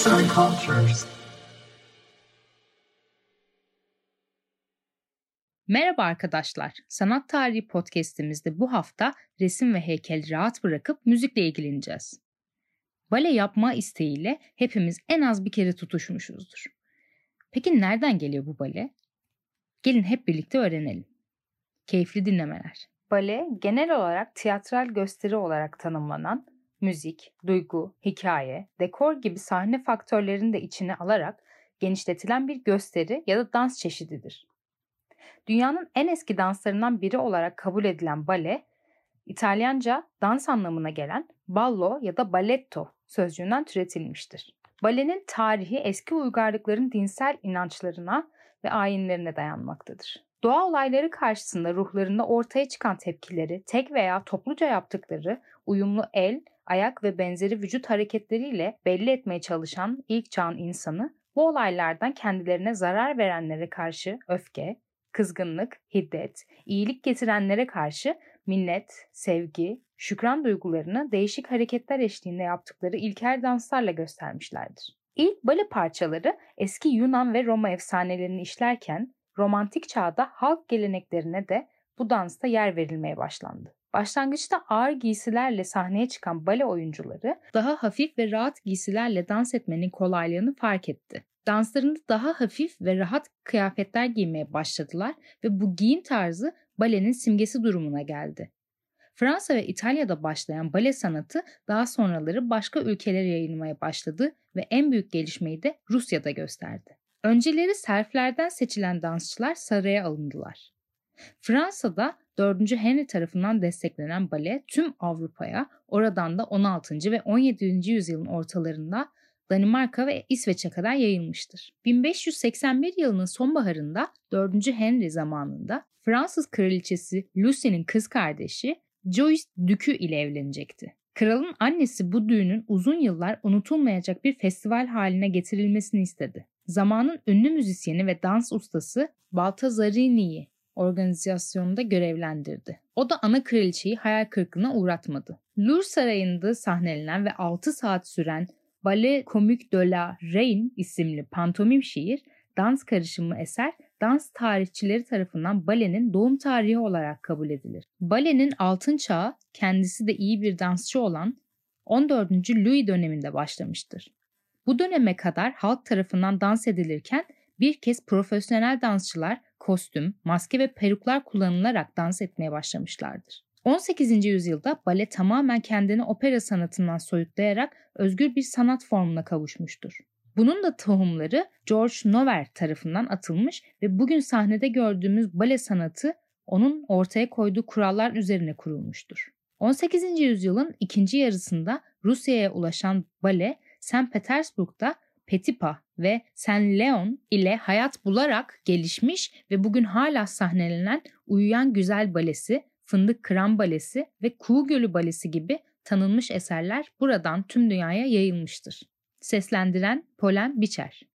Arts and Cultures. Merhaba arkadaşlar. Sanat Tarihi podcast'imizde bu hafta resim ve heykeli rahat bırakıp müzikle ilgileneceğiz. Bale yapma isteğiyle hepimiz en az bir kere tutuşmuşuzdur. Peki nereden geliyor bu bale? Gelin hep birlikte öğrenelim. Keyifli dinlemeler. Bale genel olarak tiyatral gösteri olarak tanımlanan müzik, duygu, hikaye, dekor gibi sahne faktörlerini de içine alarak genişletilen bir gösteri ya da dans çeşididir. Dünyanın en eski danslarından biri olarak kabul edilen bale, İtalyanca dans anlamına gelen ballo ya da balletto sözcüğünden türetilmiştir. Balenin tarihi eski uygarlıkların dinsel inançlarına ve ayinlerine dayanmaktadır. Doğa olayları karşısında ruhlarında ortaya çıkan tepkileri tek veya topluca yaptıkları uyumlu el, ayak ve benzeri vücut hareketleriyle belli etmeye çalışan ilk çağın insanı bu olaylardan kendilerine zarar verenlere karşı öfke, kızgınlık, hiddet, iyilik getirenlere karşı minnet, sevgi, şükran duygularını değişik hareketler eşliğinde yaptıkları ilkel danslarla göstermişlerdir. İlk bale parçaları eski Yunan ve Roma efsanelerini işlerken romantik çağda halk geleneklerine de bu dansta yer verilmeye başlandı. Başlangıçta ağır giysilerle sahneye çıkan bale oyuncuları daha hafif ve rahat giysilerle dans etmenin kolaylığını fark etti. Danslarında daha hafif ve rahat kıyafetler giymeye başladılar ve bu giyim tarzı balenin simgesi durumuna geldi. Fransa ve İtalya'da başlayan bale sanatı daha sonraları başka ülkelere yayılmaya başladı ve en büyük gelişmeyi de Rusya'da gösterdi. Önceleri serflerden seçilen dansçılar saraya alındılar. Fransa'da 4. Henry tarafından desteklenen bale tüm Avrupa'ya, oradan da 16. ve 17. yüzyılın ortalarında Danimarka ve İsveç'e kadar yayılmıştır. 1581 yılının sonbaharında 4. Henry zamanında Fransız kraliçesi Lucy'nin kız kardeşi Joyce Dükü ile evlenecekti. Kralın annesi bu düğünün uzun yıllar unutulmayacak bir festival haline getirilmesini istedi. Zamanın ünlü müzisyeni ve dans ustası Baltazarini'yi organizasyonunda görevlendirdi. O da ana kraliçeyi hayal kırıklığına uğratmadı. Louvre Sarayı'nda sahnelenen ve 6 saat süren Ballet Comique de la Reine isimli pantomim şiir, dans karışımı eser, dans tarihçileri tarafından balenin doğum tarihi olarak kabul edilir. Balenin altın çağı kendisi de iyi bir dansçı olan 14. Louis döneminde başlamıştır. Bu döneme kadar halk tarafından dans edilirken bir kez profesyonel dansçılar kostüm, maske ve peruklar kullanılarak dans etmeye başlamışlardır. 18. yüzyılda bale tamamen kendini opera sanatından soyutlayarak özgür bir sanat formuna kavuşmuştur. Bunun da tohumları George Nover tarafından atılmış ve bugün sahnede gördüğümüz bale sanatı onun ortaya koyduğu kurallar üzerine kurulmuştur. 18. yüzyılın ikinci yarısında Rusya'ya ulaşan bale St. Petersburg'da Petipa ve Saint Leon ile hayat bularak gelişmiş ve bugün hala sahnelenen Uyuyan Güzel Balesi, Fındık Kıran Balesi ve Kuğu Gölü Balesi gibi tanınmış eserler buradan tüm dünyaya yayılmıştır. Seslendiren Polen Biçer